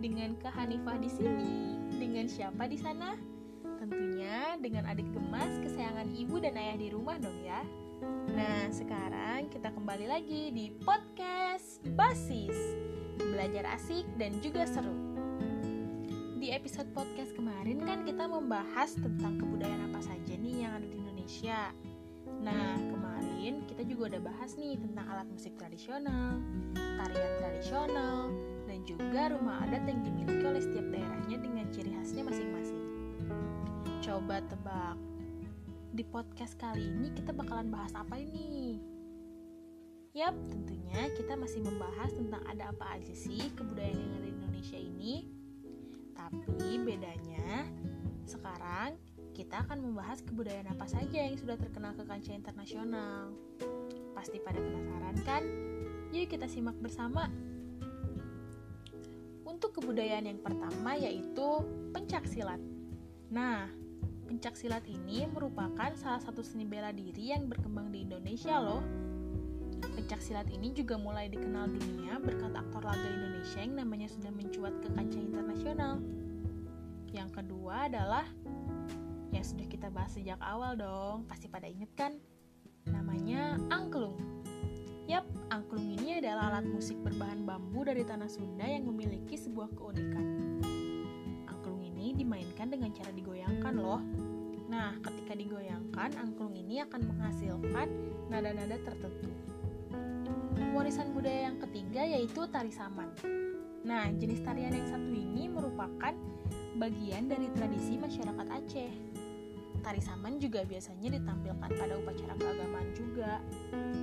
di sini. Dengan siapa di sana? Tentunya dengan adik gemas kesayangan ibu dan ayah di rumah dong ya. Nah, sekarang kita kembali lagi di podcast Basis. Belajar asik dan juga seru. Di episode podcast kemarin kan kita membahas tentang kebudayaan apa saja nih yang ada di Indonesia. Nah, kemarin kita juga udah bahas nih tentang alat musik tradisional, tarian tradisional, juga rumah adat yang dimiliki oleh setiap daerahnya dengan ciri khasnya masing-masing. Coba tebak, di podcast kali ini kita bakalan bahas apa ini? Yap, tentunya kita masih membahas tentang ada apa aja sih kebudayaan yang ada di Indonesia ini. Tapi bedanya, sekarang kita akan membahas kebudayaan apa saja yang sudah terkenal ke kancah internasional. Pasti pada penasaran kan? Yuk kita simak bersama. Untuk kebudayaan yang pertama yaitu pencak silat. Nah, pencak silat ini merupakan salah satu seni bela diri yang berkembang di Indonesia loh. Pencak silat ini juga mulai dikenal dunia berkat aktor laga Indonesia yang namanya sudah mencuat ke kancah internasional. Yang kedua adalah yang sudah kita bahas sejak awal dong, pasti pada inget kan? Namanya angklung. Yap, angklung ini adalah alat musik berbahan bambu dari tanah Sunda yang memiliki sebuah keunikan. Angklung ini dimainkan dengan cara digoyangkan loh. Nah, ketika digoyangkan, angklung ini akan menghasilkan nada-nada tertentu. Warisan budaya yang ketiga yaitu tari saman. Nah, jenis tarian yang satu ini merupakan bagian dari tradisi masyarakat Aceh. Tari saman juga biasanya ditampilkan pada upacara keagamaan juga.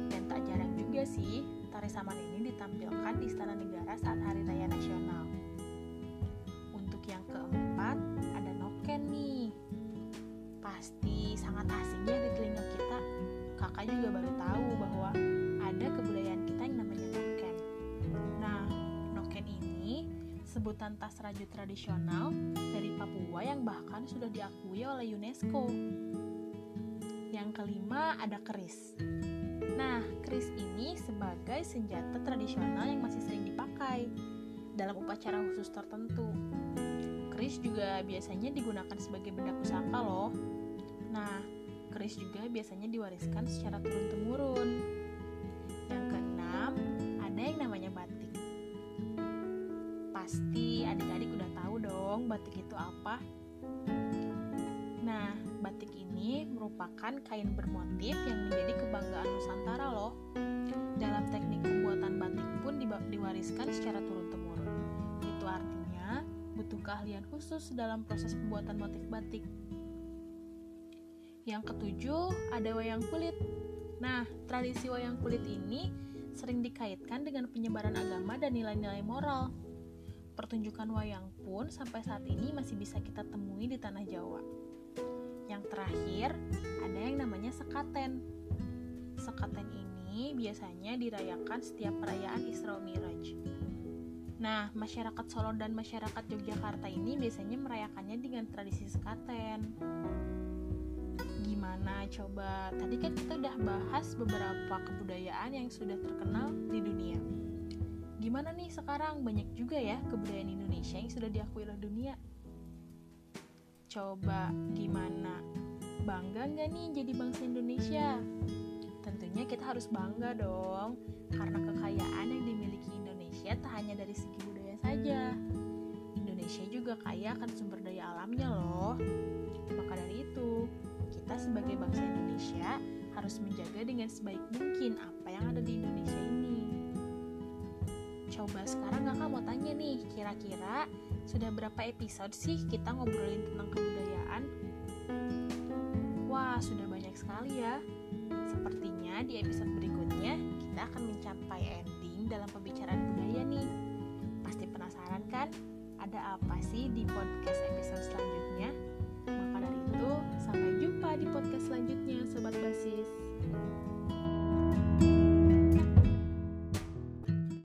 Dan tak jarang juga sih, tari saman ini ditampilkan di Istana Negara saat Hari Raya Nasional. Untuk yang keempat, ada noken nih. Pasti sangat asing ya di telinga kita. Kakak juga baru tahu bahwa ada kebudayaan sebutan tas raju tradisional dari Papua yang bahkan sudah diakui oleh UNESCO. Yang kelima ada keris. Nah, keris ini sebagai senjata tradisional yang masih sering dipakai dalam upacara khusus tertentu. Keris juga biasanya digunakan sebagai benda pusaka loh. Nah, keris juga biasanya diwariskan secara turun-temurun. Yang keenam, ada yang namanya. Pasti adik-adik udah tahu dong batik itu apa. Nah, batik ini merupakan kain bermotif yang menjadi kebanggaan Nusantara loh. Dalam teknik pembuatan batik pun diwariskan secara turun-temurun. Itu artinya butuh keahlian khusus dalam proses pembuatan motif batik. Yang ketujuh, ada wayang kulit. Nah, tradisi wayang kulit ini sering dikaitkan dengan penyebaran agama dan nilai-nilai moral. Pertunjukan wayang pun sampai saat ini masih bisa kita temui di tanah Jawa. Yang terakhir, ada yang namanya sekaten. Sekaten ini biasanya dirayakan setiap perayaan Isra Miraj. Nah, masyarakat Solo dan masyarakat Yogyakarta ini biasanya merayakannya dengan tradisi sekaten. Gimana coba? Tadi kan kita udah bahas beberapa kebudayaan yang sudah terkenal di dunia. Gimana nih sekarang? Banyak juga ya kebudayaan Indonesia yang sudah diakui oleh dunia. Coba gimana? Bangga nggak nih jadi bangsa Indonesia? Tentunya kita harus bangga dong, karena kekayaan yang dimiliki Indonesia tak hanya dari segi budaya saja. Indonesia juga kaya akan sumber daya alamnya loh. Maka dari itu, kita sebagai bangsa Indonesia harus menjaga dengan sebaik mungkin apa yang ada di Indonesia ini. Coba sekarang kakak mau tanya nih, kira-kira sudah berapa episode sih kita ngobrolin tentang kebudayaan? Wah, sudah banyak sekali ya. Sepertinya di episode berikutnya kita akan mencapai ending dalam pembicaraan budaya nih. Pasti penasaran kan? Ada apa sih di podcast episode selanjutnya?